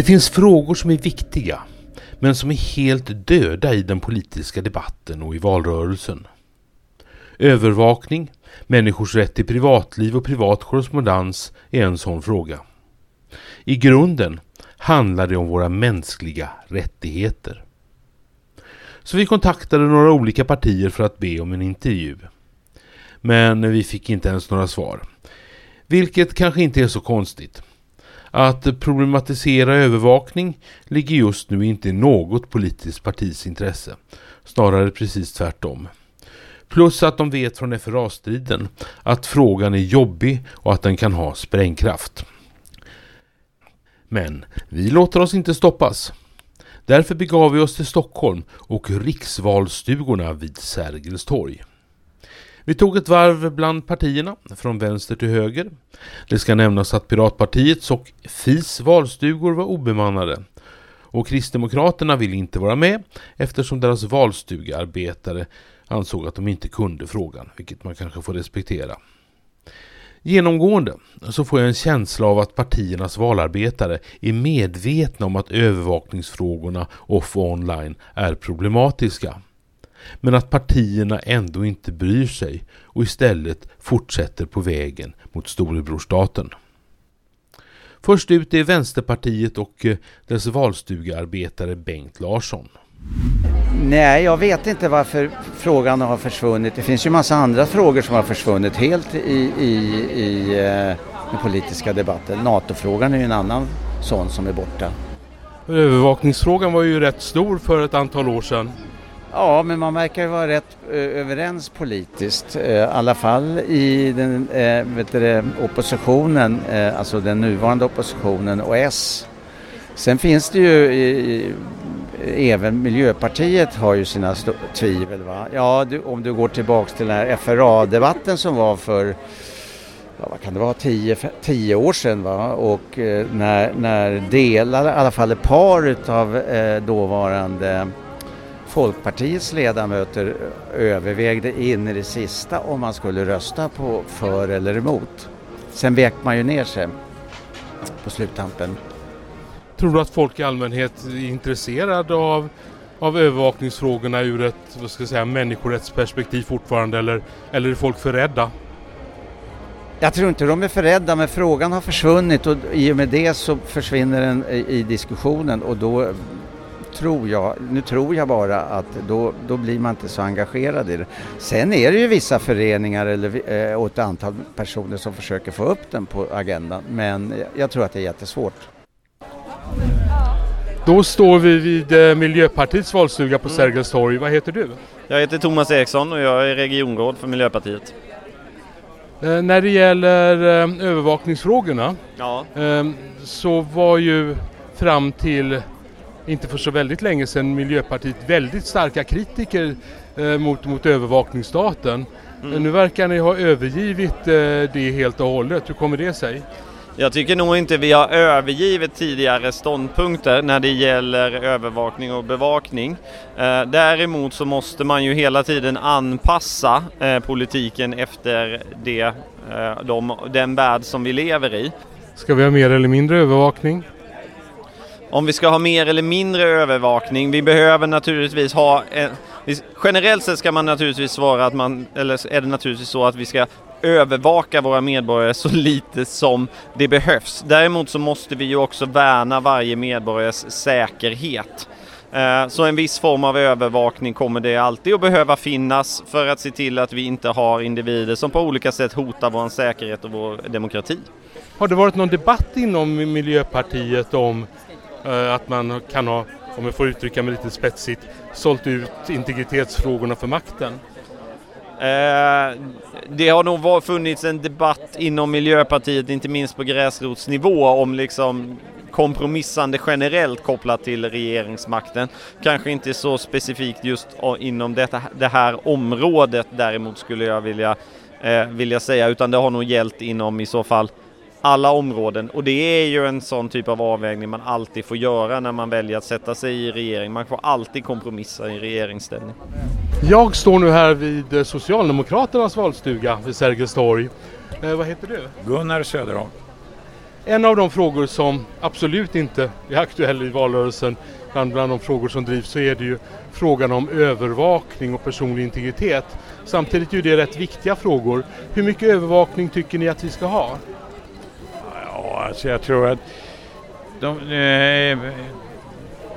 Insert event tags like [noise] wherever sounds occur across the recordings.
Det finns frågor som är viktiga men som är helt döda i den politiska debatten och i valrörelsen. Övervakning, människors rätt till privatliv och privat korrespondens är en sån fråga. I grunden handlar det om våra mänskliga rättigheter. Så vi kontaktade några olika partier för att be om en intervju. Men vi fick inte ens några svar. Vilket kanske inte är så konstigt. Att problematisera övervakning ligger just nu inte i något politiskt partis intresse. Snarare precis tvärtom. Plus att de vet från FRA-striden att frågan är jobbig och att den kan ha sprängkraft. Men vi låter oss inte stoppas. Därför begav vi oss till Stockholm och riksvalstugorna vid Sergels torg. Vi tog ett varv bland partierna, från vänster till höger. Det ska nämnas att Piratpartiets och FIs valstugor var obemannade. Och Kristdemokraterna ville inte vara med eftersom deras valstugearbetare ansåg att de inte kunde frågan, vilket man kanske får respektera. Genomgående så får jag en känsla av att partiernas valarbetare är medvetna om att övervakningsfrågorna off och online är problematiska. Men att partierna ändå inte bryr sig och istället fortsätter på vägen mot storebrorstaten. Först ut är Vänsterpartiet och eh, dess valstugearbetare Bengt Larsson. Nej, jag vet inte varför frågan har försvunnit. Det finns ju massa andra frågor som har försvunnit helt i, i, i eh, den politiska debatten. NATO-frågan är ju en annan sån som är borta. Övervakningsfrågan var ju rätt stor för ett antal år sedan. Ja, men man verkar vara rätt eh, överens politiskt. Eh, I alla fall i den eh, vet du, oppositionen, alltså den nuvarande oppositionen och S. Sen finns det ju i, även Miljöpartiet har ju sina tvivel. Va? Ja, du, om du går tillbaks till den här FRA-debatten som var för ja, vad kan det vara, tio, tio år sedan va? och eh, när, när delar, i alla fall ett par av eh, dåvarande Folkpartiets ledamöter övervägde in i det sista om man skulle rösta på för eller emot. Sen vek man ju ner sig på sluttampen. Tror du att folk i allmänhet är intresserade av, av övervakningsfrågorna ur ett vad ska jag säga, människorättsperspektiv fortfarande eller, eller är folk för rädda? Jag tror inte de är för rädda men frågan har försvunnit och i och med det så försvinner den i diskussionen och då tror jag, nu tror jag bara att då, då blir man inte så engagerad i det. Sen är det ju vissa föreningar eller, eh, och ett antal personer som försöker få upp den på agendan men jag tror att det är jättesvårt. Då står vi vid eh, Miljöpartiets valstuga på mm. Sergels torg. Vad heter du? Jag heter Thomas Eriksson och jag är regionråd för Miljöpartiet. Eh, när det gäller eh, övervakningsfrågorna ja. eh, så var ju fram till inte för så väldigt länge sedan Miljöpartiet väldigt starka kritiker eh, mot, mot övervakningsstaten. Mm. Nu verkar ni ha övergivit eh, det helt och hållet. Hur kommer det sig? Jag tycker nog inte vi har övergivit tidigare ståndpunkter när det gäller övervakning och bevakning. Eh, däremot så måste man ju hela tiden anpassa eh, politiken efter det, eh, de, den värld som vi lever i. Ska vi ha mer eller mindre övervakning? Om vi ska ha mer eller mindre övervakning, vi behöver naturligtvis ha en, Generellt sett ska man naturligtvis svara att man, eller är det naturligtvis så att vi ska övervaka våra medborgare så lite som det behövs. Däremot så måste vi ju också värna varje medborgares säkerhet. Eh, så en viss form av övervakning kommer det alltid att behöva finnas för att se till att vi inte har individer som på olika sätt hotar vår säkerhet och vår demokrati. Har det varit någon debatt inom Miljöpartiet om Eh, att man kan ha, om jag får uttrycka mig lite spetsigt, sålt ut integritetsfrågorna för makten? Eh, det har nog funnits en debatt inom Miljöpartiet, inte minst på gräsrotsnivå, om liksom kompromissande generellt kopplat till regeringsmakten. Kanske inte så specifikt just eh, inom detta, det här området däremot skulle jag vilja, eh, vilja säga, utan det har nog gällt inom i så fall alla områden och det är ju en sån typ av avvägning man alltid får göra när man väljer att sätta sig i regering. Man får alltid kompromissa i regeringsställning. Jag står nu här vid Socialdemokraternas valstuga vid Sergels torg. Eh, vad heter du? Gunnar Söderholm. En av de frågor som absolut inte är aktuell i valrörelsen, bland, bland de frågor som drivs, så är det ju frågan om övervakning och personlig integritet. Samtidigt är det rätt viktiga frågor. Hur mycket övervakning tycker ni att vi ska ha? Så jag tror att de, eh,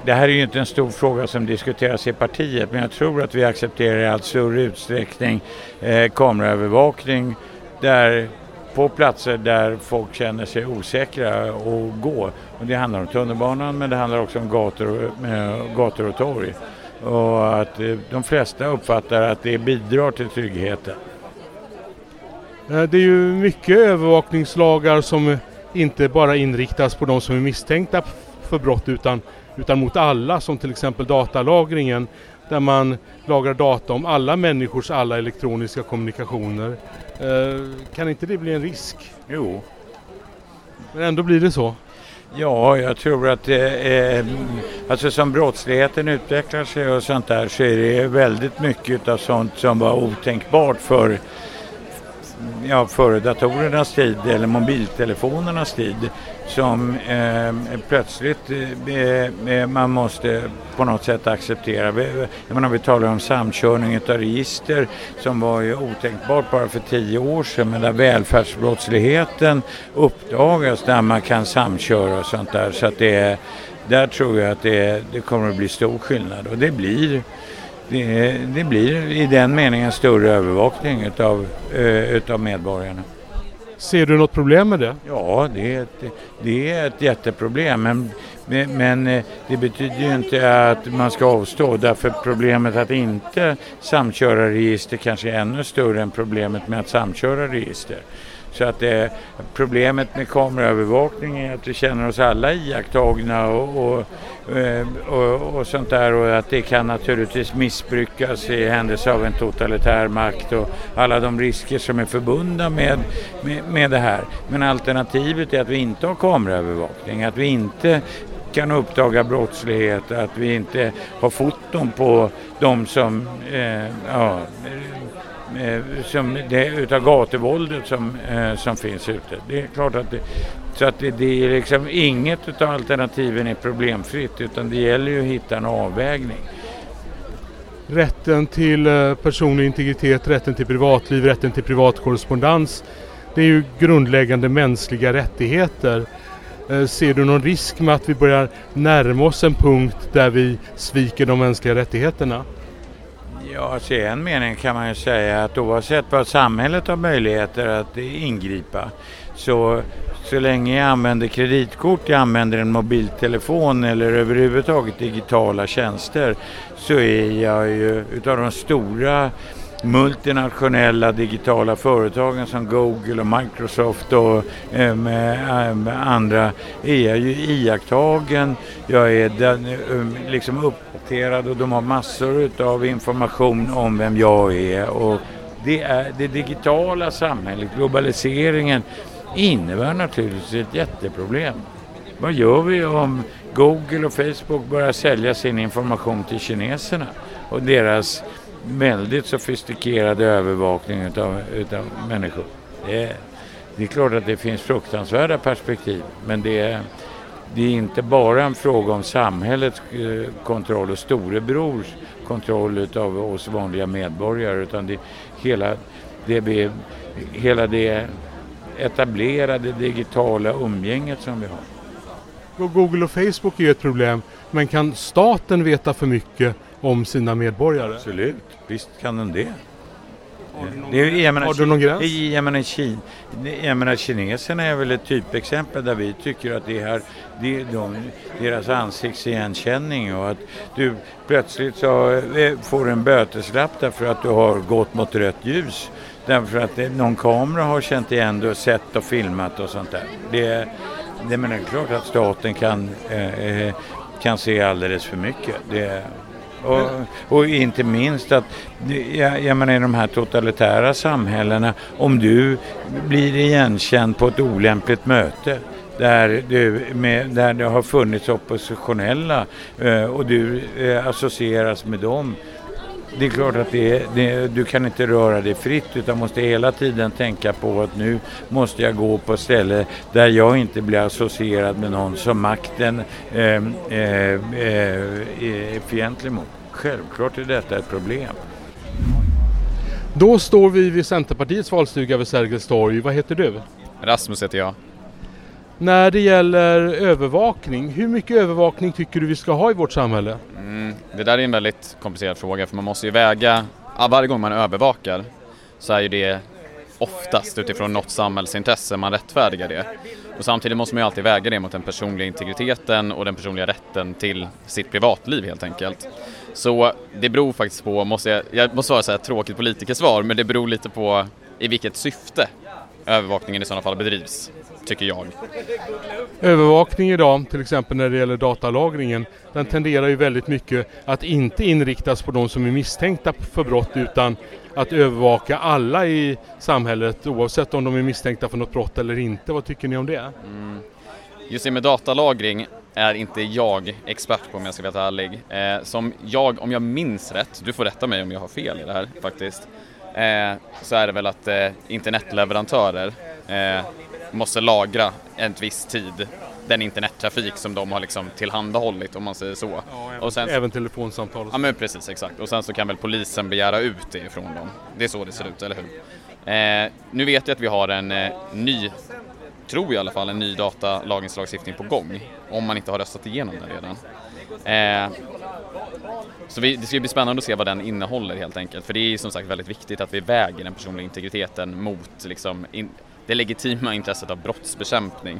det här är ju inte en stor fråga som diskuteras i partiet men jag tror att vi accepterar i allt större utsträckning eh, kameraövervakning där på platser där folk känner sig osäkra att gå. Och det handlar om tunnelbanan men det handlar också om gator, eh, gator och torg. Och att eh, de flesta uppfattar att det bidrar till tryggheten. Eh, det är ju mycket övervakningslagar som inte bara inriktas på de som är misstänkta för brott utan, utan mot alla som till exempel datalagringen där man lagrar data om alla människors alla elektroniska kommunikationer. Eh, kan inte det bli en risk? Jo. Men ändå blir det så? Ja, jag tror att eh, alltså som brottsligheten utvecklar sig och sånt där så är det väldigt mycket av sånt som var otänkbart för ja, före datorernas tid eller mobiltelefonernas tid som eh, plötsligt eh, eh man måste på något sätt acceptera. Jag menar, vi talar om samkörning av register som var ju otänkbart bara för tio år sedan men där välfärdsbrottsligheten uppdagas där man kan samköra och sånt där. Så att det där tror jag att det, det kommer att bli stor skillnad och det blir det, det blir i den meningen större övervakning utav, uh, utav medborgarna. Ser du något problem med det? Ja, det är ett, det är ett jätteproblem. Men, men eh, det betyder ju inte att man ska avstå därför problemet att inte samköra register kanske är ännu större än problemet med att samköra register. Så att eh, problemet med kameraövervakning är att vi känner oss alla iakttagna och, och, eh, och, och, sånt där och att det kan naturligtvis missbrukas i händelse av en totalitär makt och alla de risker som är förbundna med, med, med det här. Men alternativet är att vi inte har kameraövervakning, att vi inte kan uppdaga brottslighet, att vi inte har foton på de som eh, ja, Eh, som det, utav gatuvåldet som, eh, som finns ute. Det är klart att det, så att det, det är liksom inget utav alternativen är problemfritt utan det gäller ju att hitta en avvägning. Rätten till eh, personlig integritet, rätten till privatliv, rätten till privat korrespondens. Det är ju grundläggande mänskliga rättigheter. Eh, ser du någon risk med att vi börjar närma oss en punkt där vi sviker de mänskliga rättigheterna? Ja, alltså, i en mening kan man ju säga att oavsett vad samhället har möjligheter att eh, ingripa så, så länge jag använder kreditkort, jag använder en mobiltelefon eller överhuvudtaget digitala tjänster så är jag ju utav de stora multinationella digitala företagen som Google och Microsoft och ähm, andra är jag ju iakttagen. Jag är den, eh, liksom uppdaterad och de har massor av information om vem jag är. Och det, är det digitala samhället, globaliseringen, innebär naturligtvis ett jätteproblem. Vad gör vi om Google och Facebook börjar sälja sin information till kineserna och deras väldigt sofistikerad övervakning utav, utav människor. Det är, det är klart att det finns fruktansvärda perspektiv men det är, det är inte bara en fråga om samhällets eh, kontroll och storebrors kontroll utav oss vanliga medborgare utan det, hela, det, hela det etablerade digitala umgänget som vi har. Google och Facebook är ju ett problem men kan staten veta för mycket om sina medborgare? Absolut, visst kan den det. Har du någon, det är, jag menar, har du någon gräns? Jag menar, Kina, jag menar, kineserna är väl ett typexempel där vi tycker att det är det, de, deras ansiktsigenkänning och att du plötsligt så eh, får en böteslapp därför att du har gått mot rött ljus. Därför att det, någon kamera har känt igen dig och sett och filmat och sånt där. Det, det är klart att staten kan, eh, eh, kan se alldeles för mycket. Det, och, och, inte minst att, jag, jag menar i de här totalitära samhällena, om du blir igenkänd på ett olämpligt möte där, du, med, där det har funnits oppositionella eh, och du eh, associeras med dem det är klart att det, det, du kan inte röra dig fritt utan måste hela tiden tänka på att nu måste jag gå på ställe där jag inte blir associerad med någon som makten eh, eh, är fientlig mot. Självklart är detta ett problem. Då står vi vid Centerpartiets valstuga vid Sergels torg. Vad heter du? Rasmus heter jag. När det gäller övervakning, hur mycket övervakning tycker du vi ska ha i vårt samhälle? Mm, det där är en väldigt komplicerad fråga för man måste ju väga, varje gång man övervakar så är ju det oftast utifrån något samhällsintresse man rättfärdigar det. Och samtidigt måste man ju alltid väga det mot den personliga integriteten och den personliga rätten till sitt privatliv helt enkelt. Så det beror faktiskt på, måste jag, jag måste svara så här tråkigt politikersvar, men det beror lite på i vilket syfte övervakningen i sådana fall bedrivs, tycker jag. Övervakning idag, till exempel när det gäller datalagringen, den tenderar ju väldigt mycket att inte inriktas på de som är misstänkta för brott utan att övervaka alla i samhället oavsett om de är misstänkta för något brott eller inte. Vad tycker ni om det? Mm. Just det med datalagring är inte jag expert på om jag ska vara ärlig. Eh, som jag, om jag minns rätt, du får rätta mig om jag har fel i det här faktiskt, eh, så är det väl att eh, internetleverantörer eh, måste lagra en viss tid den internettrafik som de har liksom tillhandahållit om man säger så. Ja, även, och sen, även telefonsamtal. Ja men precis, exakt. Och sen så kan väl polisen begära ut det ifrån dem. Det är så det ser ut, eller hur? Eh, nu vet jag att vi har en eh, ny, tror jag i alla fall, en ny datalagringslagstiftning på gång. Om man inte har röstat igenom den redan. Eh, så vi, det ska bli spännande att se vad den innehåller helt enkelt. För det är som sagt väldigt viktigt att vi väger den personliga integriteten mot liksom, in, det legitima intresset av brottsbekämpning.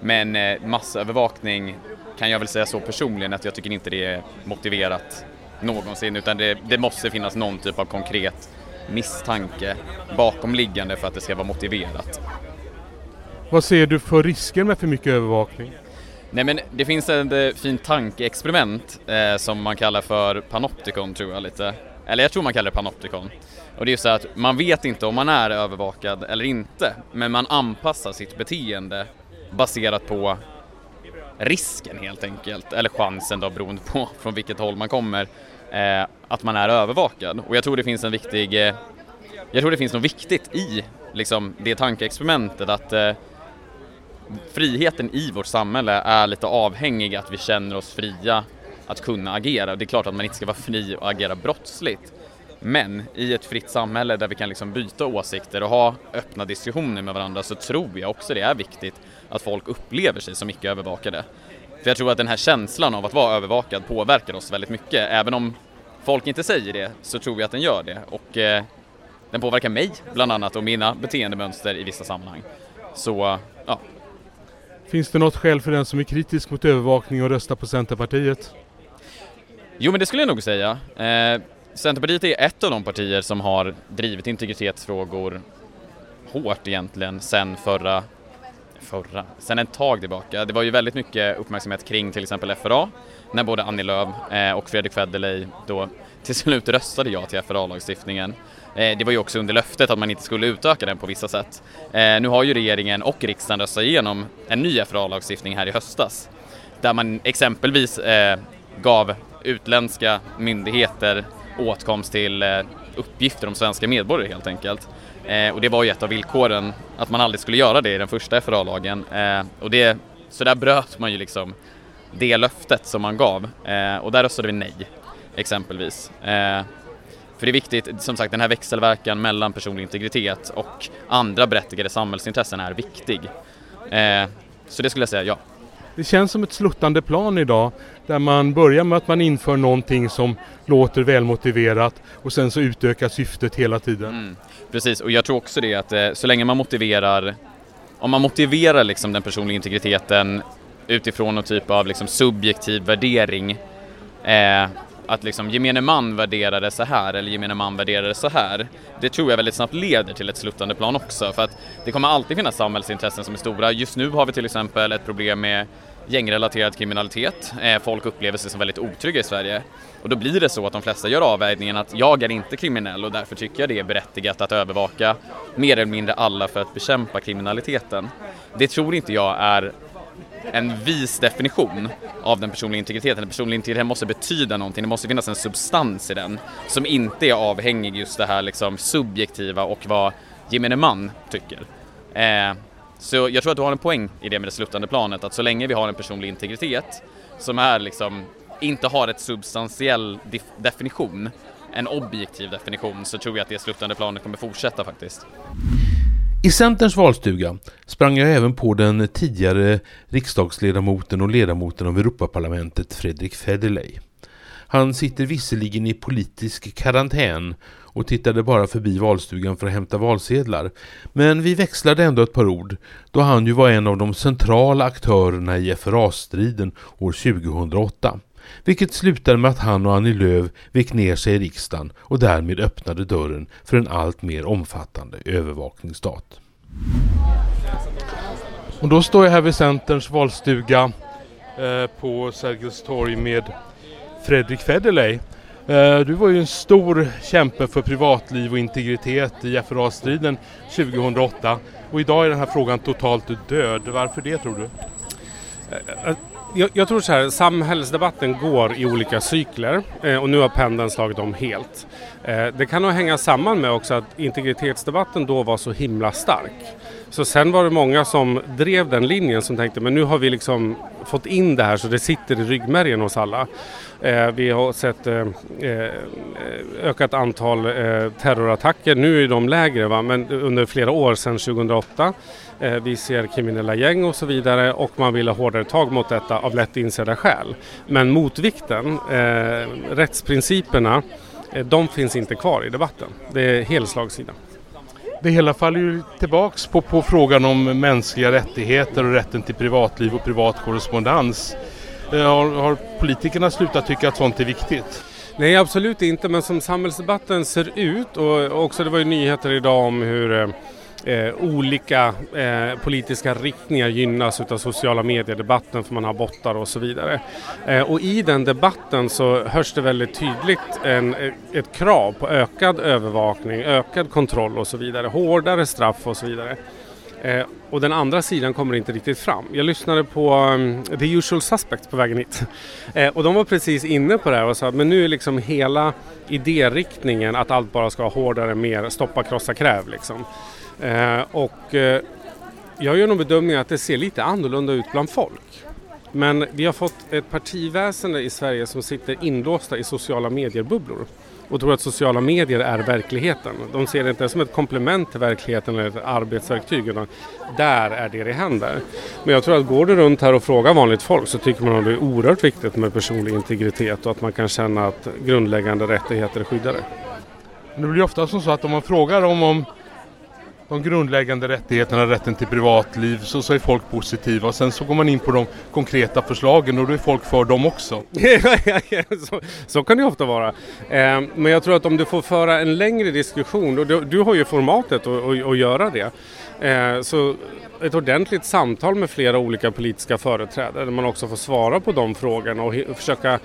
Men eh, massövervakning kan jag väl säga så personligen att jag tycker inte det är motiverat någonsin utan det, det måste finnas någon typ av konkret misstanke bakomliggande för att det ska vara motiverat. Vad ser du för risker med för mycket övervakning? Nej men det finns ett eh, fint tankeexperiment eh, som man kallar för Panopticon tror jag lite. Eller jag tror man kallar det Panopticon. Och det är ju så att man vet inte om man är övervakad eller inte, men man anpassar sitt beteende baserat på risken helt enkelt, eller chansen då beroende på [laughs] från vilket håll man kommer, eh, att man är övervakad. Och jag tror det finns en viktig, eh, jag tror det finns något viktigt i liksom det tankeexperimentet att eh, friheten i vårt samhälle är lite avhängig att vi känner oss fria att kunna agera. Det är klart att man inte ska vara fri och agera brottsligt. Men i ett fritt samhälle där vi kan liksom byta åsikter och ha öppna diskussioner med varandra så tror jag också det är viktigt att folk upplever sig som icke övervakade. För jag tror att den här känslan av att vara övervakad påverkar oss väldigt mycket. Även om folk inte säger det så tror jag att den gör det. Och eh, den påverkar mig bland annat och mina beteendemönster i vissa sammanhang. Så, ja. Finns det något skäl för den som är kritisk mot övervakning och rösta på Centerpartiet? Jo men det skulle jag nog säga. Eh, Centerpartiet är ett av de partier som har drivit integritetsfrågor hårt egentligen sen förra, förra, sen ett tag tillbaka. Det var ju väldigt mycket uppmärksamhet kring till exempel FRA när både Annie Lööf eh, och Fredrik Federley då till slut röstade ja till FRA-lagstiftningen. Eh, det var ju också under löftet att man inte skulle utöka den på vissa sätt. Eh, nu har ju regeringen och riksdagen röstat igenom en ny FRA-lagstiftning här i höstas där man exempelvis gav utländska myndigheter åtkomst till eh, uppgifter om svenska medborgare helt enkelt. Eh, och det var ju ett av villkoren, att man aldrig skulle göra det i den första FRA-lagen. Eh, och det, så där bröt man ju liksom det löftet som man gav och där röstade vi nej, exempelvis. För det är viktigt, som sagt den här växelverkan mellan personlig integritet och andra berättigade samhällsintressen är viktig. Så det skulle jag säga ja. Det känns som ett sluttande plan idag där man börjar med att man inför någonting som låter välmotiverat och sen så utökar syftet hela tiden. Mm, precis, och jag tror också det att eh, så länge man motiverar om man motiverar liksom den personliga integriteten utifrån någon typ av liksom subjektiv värdering eh, att liksom gemene man värderar det så här eller gemene man värderar det så här. Det tror jag väldigt snabbt leder till ett sluttande plan också för att det kommer alltid finnas samhällsintressen som är stora. Just nu har vi till exempel ett problem med gängrelaterad kriminalitet. Eh, folk upplever sig som väldigt otrygga i Sverige. Och då blir det så att de flesta gör avvägningen att jag är inte kriminell och därför tycker jag det är berättigat att övervaka mer eller mindre alla för att bekämpa kriminaliteten. Det tror inte jag är en vis definition av den personliga integriteten. Den personliga integriteten måste betyda någonting, det måste finnas en substans i den som inte är avhängig just det här liksom subjektiva och vad gemene man tycker. Eh, så jag tror att du har en poäng i det med det sluttande planet, att så länge vi har en personlig integritet som är liksom, inte har ett substantiell definition, en objektiv definition, så tror jag att det sluttande planet kommer fortsätta faktiskt. I Centerns valstuga sprang jag även på den tidigare riksdagsledamoten och ledamoten av Europaparlamentet Fredrik Federley. Han sitter visserligen i politisk karantän och tittade bara förbi valstugan för att hämta valsedlar. Men vi växlade ändå ett par ord då han ju var en av de centrala aktörerna i FRA-striden år 2008. Vilket slutade med att han och Annie Lööf vek ner sig i riksdagen och därmed öppnade dörren för en allt mer omfattande övervakningsstat. Och då står jag här vid Centerns valstuga eh, på Sergels torg med Fredrik Federley. Eh, du var ju en stor kämpe för privatliv och integritet i FRA-striden 2008 och idag är den här frågan totalt död. Varför det tror du? Eh, eh, jag, jag, tror så här, samhällsdebatten går i olika cykler eh, och nu har pendeln slagit om helt. Eh, det kan nog hänga samman med också att integritetsdebatten då var så himla stark. Så sen var det många som drev den linjen som tänkte men nu har vi liksom fått in det här så det sitter i ryggmärgen hos alla. Eh, vi har sett eh, eh ökat antal eh, terrorattacker, nu är de lägre va? men under flera år sedan 2008. Eh, vi ser kriminella gäng och så vidare och man vill ha hårdare tag mot detta av lätt insedda skäl. Men motvikten, eh, rättsprinciperna, de finns inte kvar i debatten. Det är helslagssida. Det hela faller ju tillbaks på, på frågan om mänskliga rättigheter och rätten till privatliv och privat korrespondens. Eh, har, har politikerna slutat tycka att sånt är viktigt? Nej absolut inte men som samhällsdebatten ser ut och också det var ju nyheter idag om hur eh, olika eh, politiska riktningar gynnas utav sociala mediedebatten för man har bottar och så vidare. Eh, och i den debatten så hörs det väldigt tydligt en, eh, ett krav på ökad övervakning, ökad kontroll och så vidare, hårdare straff och så vidare. Eh, och den andra sidan kommer inte riktigt fram. Jag lyssnade på um, The Usual Suspects på vägen hit. [laughs] Eh, och de var precis inne på det här och sa att men nu är liksom hela idériktningen att allt bara ska vara hårdare, mer stoppa, krossa, kräv liksom. Eh, och eh, jag gör nog bedömningen att det ser lite annorlunda ut bland folk. Men vi har fått ett partiväsende i Sverige som sitter inlåsta i sociala medier-bubblor och tror att sociala medier är verkligheten. De ser det inte som ett komplement till verkligheten eller ett arbetsverktyg utan där är det det händer. Men jag tror att går du runt här och frågar vanligt folk så tycker man att det är oerhört viktigt med personlig integritet och att man kan känna att grundläggande rättigheter är skyddade. Det blir ofta som så att om man frågar om, om de grundläggande rättigheterna, rätten till privatliv, så, så är folk positiva. Och sen så går man in på de konkreta förslagen och då är folk för dem också. [laughs] så, så, kan det ofta vara. Eh, men jag tror att om du får föra en längre diskussion, och du, du har ju formatet att göra det, eh, så ett ordentligt samtal med flera olika politiska företrädare där man också får svara på de frågorna och försöka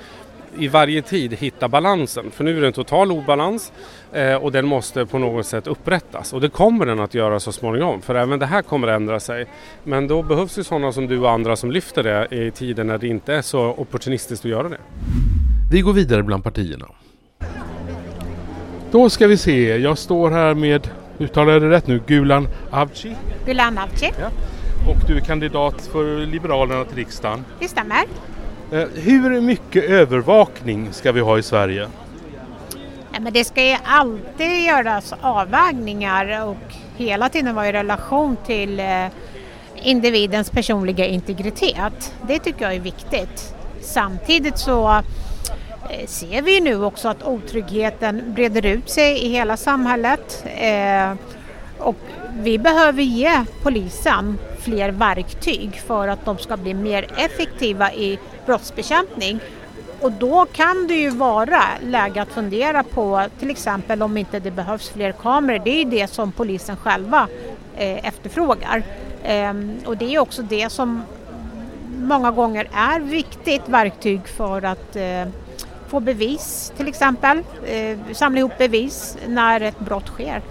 i varje tid hitta balansen. För nu är det en total obalans eh, och den måste på något sätt upprättas. Och det kommer den att göra så småningom för även det här kommer att ändra sig. Men då behövs ju sådana som du och andra som lyfter det i tiden när det inte är så opportunistiskt att göra det. Vi går vidare bland partierna. Då ska vi se, jag står här med, uttalar jag det rätt nu, Gulan Avci? Gulan Avci. Ja. Och du är kandidat för Liberalerna till riksdagen. Det stämmer. Eh, hur mycket övervakning ska vi ha i Sverige? Ja, men det ska ju alltid göras avvägningar och hela tiden vara i relation till eh, individens personliga integritet. Det tycker jag är viktigt. Samtidigt så eh, ser vi nu också att otryggheten breder ut sig i hela samhället och vi behöver ge polisen fler verktyg för att de ska bli mer effektiva i brottsbekämpning. Och då kan det ju vara läge att fundera på till exempel om inte det behövs fler kameror. Det är ju det som polisen själva eh, efterfrågar. Eh, och det är också det som många gånger är viktigt verktyg för att eh, få bevis till exempel, eh, samla ihop bevis när ett brott sker.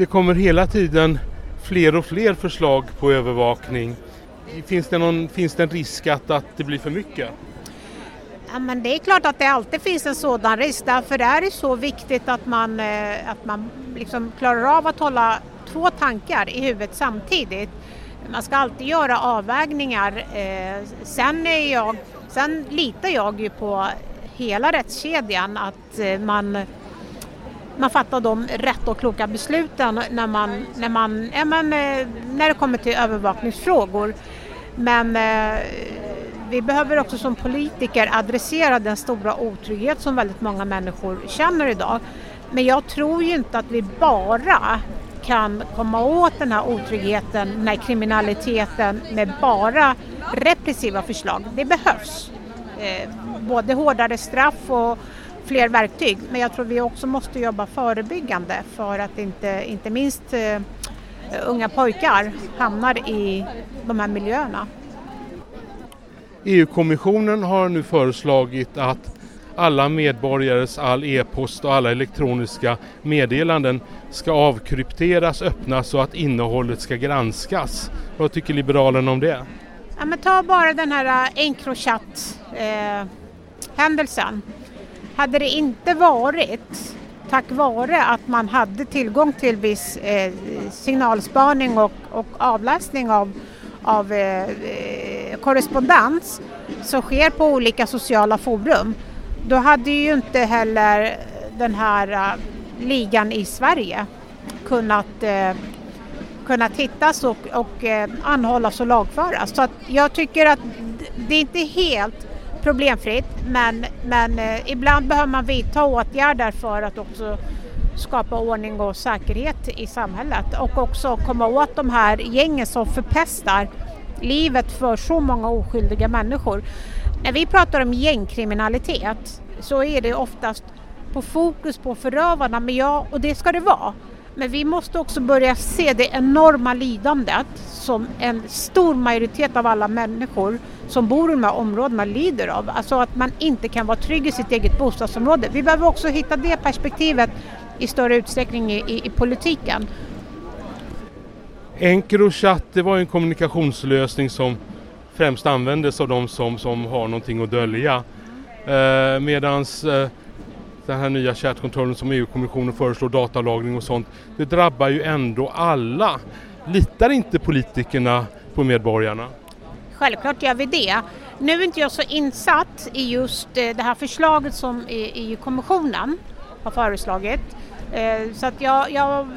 Det kommer hela tiden fler och fler förslag på övervakning. finns det, någon, finns det en risk att, att det blir för mycket? Ja, men det är klart att det alltid finns en sådan risk. Därför är det så viktigt att man, eh, att man liksom klarar av att hålla två tankar i huvudet samtidigt. Man ska alltid göra avvägningar. Eh, sen, är jag, sen litar jag ju på hela rättskedjan att eh, man man fattar de rätta och kloka besluten när, man, när, man, ja, men, eh, när det kommer till övervakningsfrågor. Men eh, vi behöver också som politiker adressera den stora otrygghet som väldigt många människor känner idag. Men jag tror ju inte att vi bara kan komma åt den här otryggheten, den här kriminaliteten med bara repressiva förslag. Det behövs. Eh, både hårdare straff och fler verktyg. Men jag tror vi också måste jobba förebyggande för att inte, inte minst eh, unga pojkar hamnar i de här miljöerna. EU-kommissionen har nu föreslagit att alla medborgares all e-post och alla elektroniska meddelanden ska avkrypteras, öppnas så att innehållet ska granskas. Vad tycker Liberalerna om det? Ja, men ta bara den här eh, Encrochat-händelsen. Eh, hade det inte varit tack vare att man hade tillgång till viss eh, signalspaning och, och avläsning av, av eh, eh, korrespondens som sker på olika sociala forum, då hade ju inte heller den här eh, ligan i Sverige kunnat, eh, kunnat hittas och, och eh, anhållas och lagföras. Så att jag tycker att det är inte helt problemfritt men, men eh, ibland behöver man vidta åtgärder för att också skapa ordning och säkerhet i samhället och också komma åt de här gängen som förpestar livet för så många oskyldiga människor. När vi pratar om gängkriminalitet så är det oftast på fokus på förövarna, men ja, och det ska det vara. Men vi måste också börja se det enorma lidandet som en stor majoritet av alla människor som bor i de här områdena lider av. Alltså att man inte kan vara trygg i sitt eget bostadsområde. Vi behöver också hitta det perspektivet i större utsträckning i, i, i politiken. Encrochat det var en kommunikationslösning som främst användes av de som, som har någonting att dölja. Eh, medans eh, den här nya chatkontrollen som EU-kommissionen föreslår, datalagring och sånt, det drabbar ju ändå alla. Litar inte politikerna på medborgarna? Självklart gör vi det. Nu är inte jag så insatt i just eh, det här förslaget som e- EU-kommissionen har föreslagit. Eh, så att jag, jag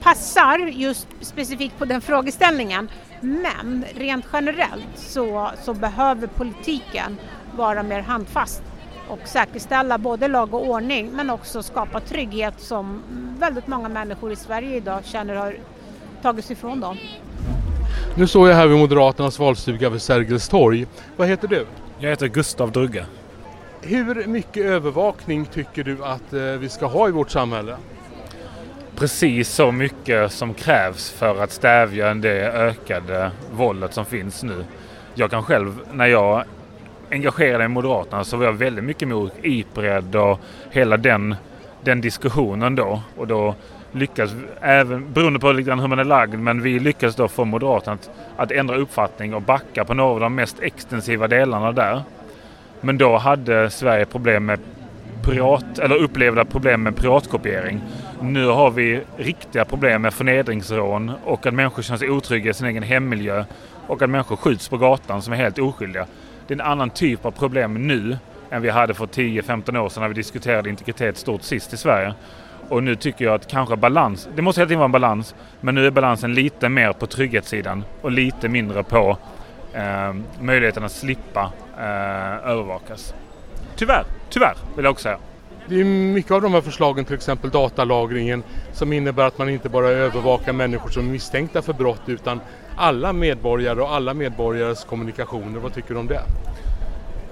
passar just specifikt på den frågeställningen. Men rent generellt så, så behöver politiken vara mer handfast och säkerställa både lag och ordning men också skapa trygghet som väldigt många människor i Sverige idag känner har tagits ifrån dem. Nu står jag här vid Moderaternas valstuga vid Sergels torg. Vad heter du? Jag heter Gustav Drugge. Hur mycket övervakning tycker du att eh, vi ska ha i vårt samhälle? Precis så mycket som krävs för att stävja det ökade våldet som finns nu. Jag kan själv, när jag engagerade i Moderaterna så var jag väldigt mycket emot Ipred och hela den, den diskussionen då. Och då lyckades, även beroende på lite hur man är lagd, men vi lyckades då få Moderaterna att, att ändra uppfattning och backa på några av de mest extensiva delarna där. Men då hade Sverige problem med pirat, eller upplevda problem med piratkopiering. Nu har vi riktiga problem med förnedringsrån och att människor känner sig otrygga i sin egen hemmiljö och att människor skjuts på gatan som är helt oskyldiga. Det är en annan typ av problem nu än vi hade för 10-15 år sedan när vi diskuterade integritet stort sist i Sverige. Och nu tycker jag att kanske balans, det måste hela tiden vara en balans, men nu är balansen lite mer på trygghetssidan och lite mindre på eh, möjligheten att slippa eh, övervakas. Tyvärr, tyvärr vill jag också säga. Det är mycket av de här förslagen, till exempel datalagringen, som innebär att man inte bara övervakar människor som är misstänkta för brott utan alla medborgare och alla medborgares kommunikationer. Vad tycker du om det?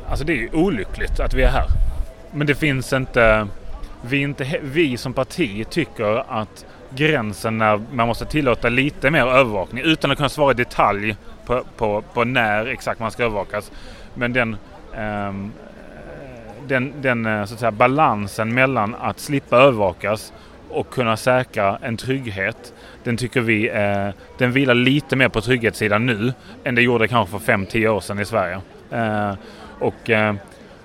Alltså det är ju olyckligt att vi är här. Men det finns inte vi, inte, vi som parti tycker att gränsen när man måste tillåta lite mer övervakning utan att kunna svara i detalj på, på, på när exakt man ska övervakas. Men den, eh, den, den eh, så att säga, balansen mellan att slippa övervakas och kunna säkra en trygghet. Den tycker vi eh, den vilar lite mer på trygghetssidan nu än det gjorde kanske för 5-10 år sedan i Sverige. Eh, och eh,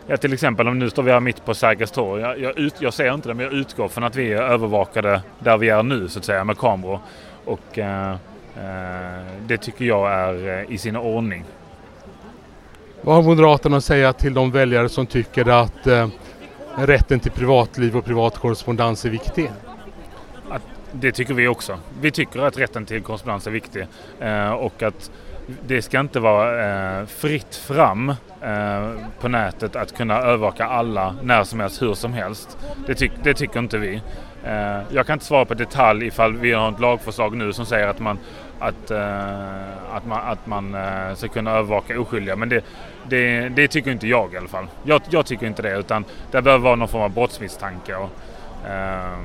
ja, till exempel om nu står vi här mitt på Sergels torg. Jag, jag, ut, jag ser inte det men jag utgår från att vi är övervakade där vi är nu så att säga med kameror. Och eh, eh, det tycker jag är eh, i sin ordning. Vad har Moderaterna att säga till de väljare som tycker att eh, rätten till privatliv och privat korrespondens är viktig? Att, det tycker vi också. Vi tycker att rätten till korrespondens är viktig eh, och att det ska inte vara eh, fritt fram eh, på nätet att kunna övervaka alla när som helst, hur som helst. Det, ty det tycker inte vi. Eh, jag kan inte svara på detalj ifall vi har ett lagförslag nu som säger att man, att, eh, att man, att man eh, ska kunna övervaka oskyldiga. Men det, det, det, tycker inte jag i alla fall. Jag, jag, tycker inte det utan det behöver vara någon form av brottsmisstanke. Och, eh,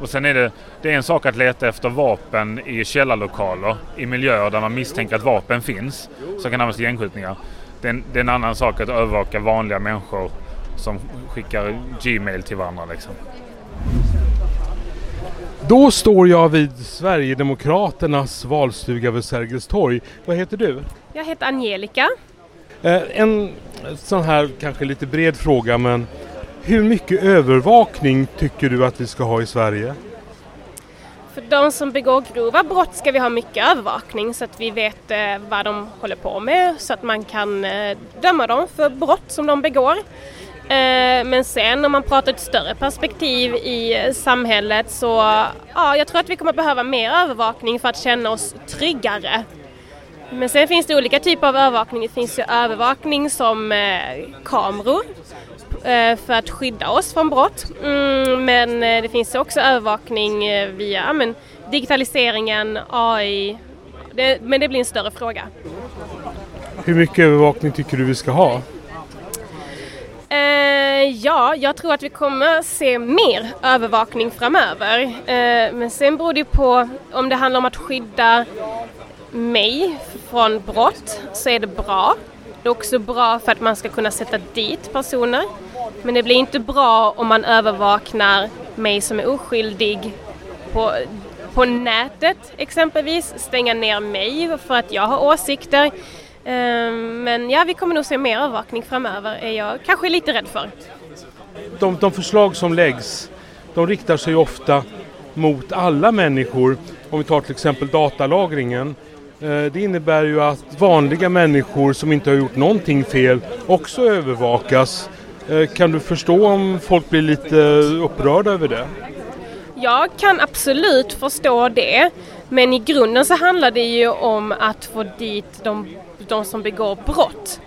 och sen är det, det är en sak att leta efter vapen i källarlokaler i miljöer där man misstänker att vapen finns som kan användas till gängskjutningar. Det är, en, det är en annan sak att övervaka vanliga människor som skickar Gmail till varandra. Liksom. Då står jag vid Sverigedemokraternas valstuga vid Sergels torg. Vad heter du? Jag heter Angelica. Eh, en sån här kanske lite bred fråga men hur mycket övervakning tycker du att vi ska ha i Sverige? För de som begår grova brott ska vi ha mycket övervakning så att vi vet eh, vad de håller på med så att man kan eh, döma dem för brott som de begår. Eh, men sen om man pratar ett större perspektiv i eh, samhället så ja, jag tror att vi kommer behöva mer övervakning för att känna oss tryggare. Men sen finns det olika typer av övervakning. Det finns ju övervakning som eh, kameror för att skydda oss från brott. Mm, men det finns också övervakning via men, digitaliseringen, AI. Det, men det blir en större fråga. Hur mycket övervakning tycker du vi ska ha? Eh, ja, jag tror att vi kommer se mer övervakning framöver. Eh, men sen beror det på om det handlar om att skydda mig från brott så är det bra. Det är också bra för att man ska kunna sätta dit personer. Men det blir inte bra om man övervaknar mig som är oskyldig på, på nätet exempelvis. Stänga ner mig för att jag har åsikter. Ehm, men ja, vi kommer nog se mer övervakning framöver är jag kanske lite rädd för. De, de förslag som läggs, de riktar sig ofta mot alla människor. Om vi tar till exempel datalagringen. Eh, det innebär ju att vanliga människor som inte har gjort någonting fel också övervakas. Eh, kan du förstå om folk blir lite upprörda över det? Jag kan absolut förstå det. Men i grunden så handlar det ju om att få dit de de som begår brott.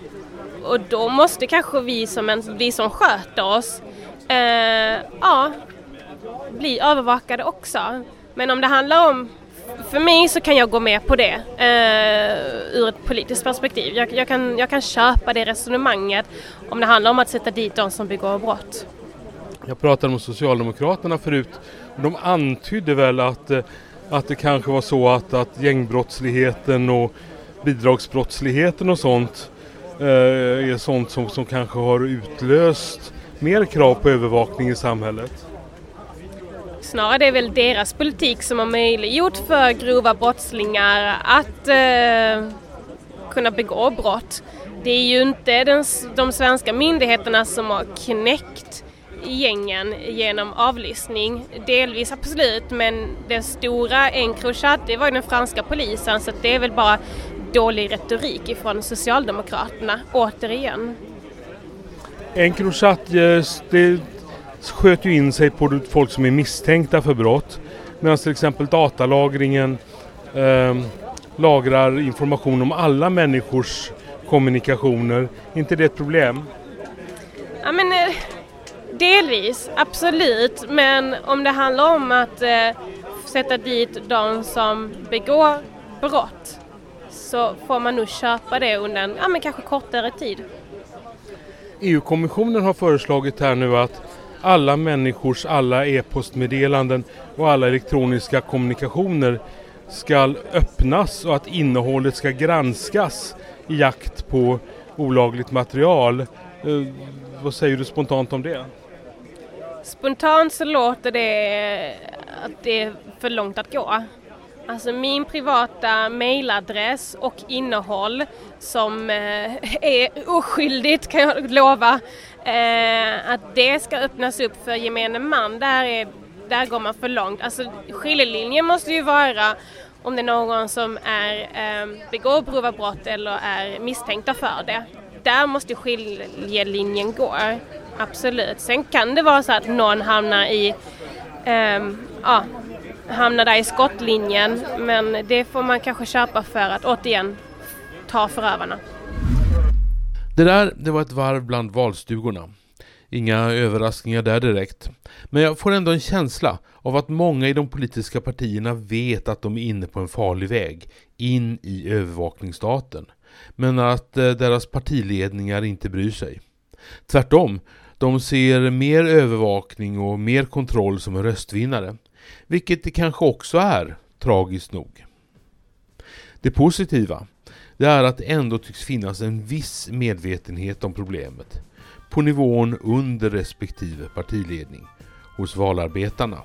Och då måste kanske vi som, en, vi som sköter oss eh, ja, bli övervakade också. Men om det handlar om för mig så kan jag gå med på det eh, ur ett politiskt perspektiv. Jag, jag, kan, jag kan köpa det resonemanget om det handlar om att sätta dit de som begår brott. Jag pratade med Socialdemokraterna förut och de antydde väl att, eh, att det kanske var så att, att gängbrottsligheten och bidragsbrottsligheten och sånt eh, är sånt som, som kanske har utlöst mer krav på övervakning i samhället? Snarare det är väl deras politik som har möjliggjort för grova brottslingar att eh, kunna begå brott. Det är ju inte den, de svenska myndigheterna som har knäckt gängen genom avlyssning. Delvis absolut, men den stora Encrochat, det var ju den franska polisen så det är väl bara dålig retorik ifrån Socialdemokraterna, återigen. Encrochat sköt ju in sig på folk som är misstänkta för brott. Medan till exempel datalagringen eh, lagrar information om alla människors kommunikationer. Inte det ett problem? Ja men eh, delvis, absolut. Men om det handlar om att eh, sätta dit de som begår brott så får man nog köpa det under en ja, men kanske kortare tid. EU-kommissionen har föreslagit här nu att alla människors alla e-postmeddelanden och alla elektroniska kommunikationer ska öppnas och att innehållet ska granskas i jakt på olagligt material. Eh, vad säger du spontant om det? Spontant så låter det att det är för långt att gå. Alltså min privata mailadress och innehåll som eh, är oskyldigt kan jag lova. Eh, att det ska öppnas upp för gemene man, där, är, där går man för långt. Alltså skiljelinjen måste ju vara om det är någon som är, eh, begår grova brott eller är misstänkta för det. Där måste skiljelinjen gå, absolut. Sen kan det vara så att någon hamnar i ja, hamna där i skottlinjen men det får man kanske köpa för att återigen ta förövarna. Det där, det var ett varv bland valstugorna. Inga överraskningar där direkt. Men jag får ändå en känsla av att många i de politiska partierna vet att de är inne på en farlig väg in i övervakningsstaten. Men att eh, deras partiledningar inte bryr sig. Tvärtom, de ser mer övervakning och mer kontroll som en röstvinnare. Vilket det kanske också är, tragiskt nog. Det positiva, det är att det ändå tycks finnas en viss medvetenhet om problemet. På nivån under respektive partiledning, hos valarbetarna.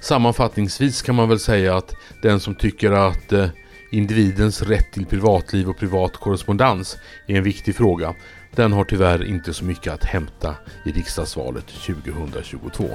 Sammanfattningsvis kan man väl säga att den som tycker att eh, individens rätt till privatliv och privat korrespondens är en viktig fråga, den har tyvärr inte så mycket att hämta i riksdagsvalet 2022.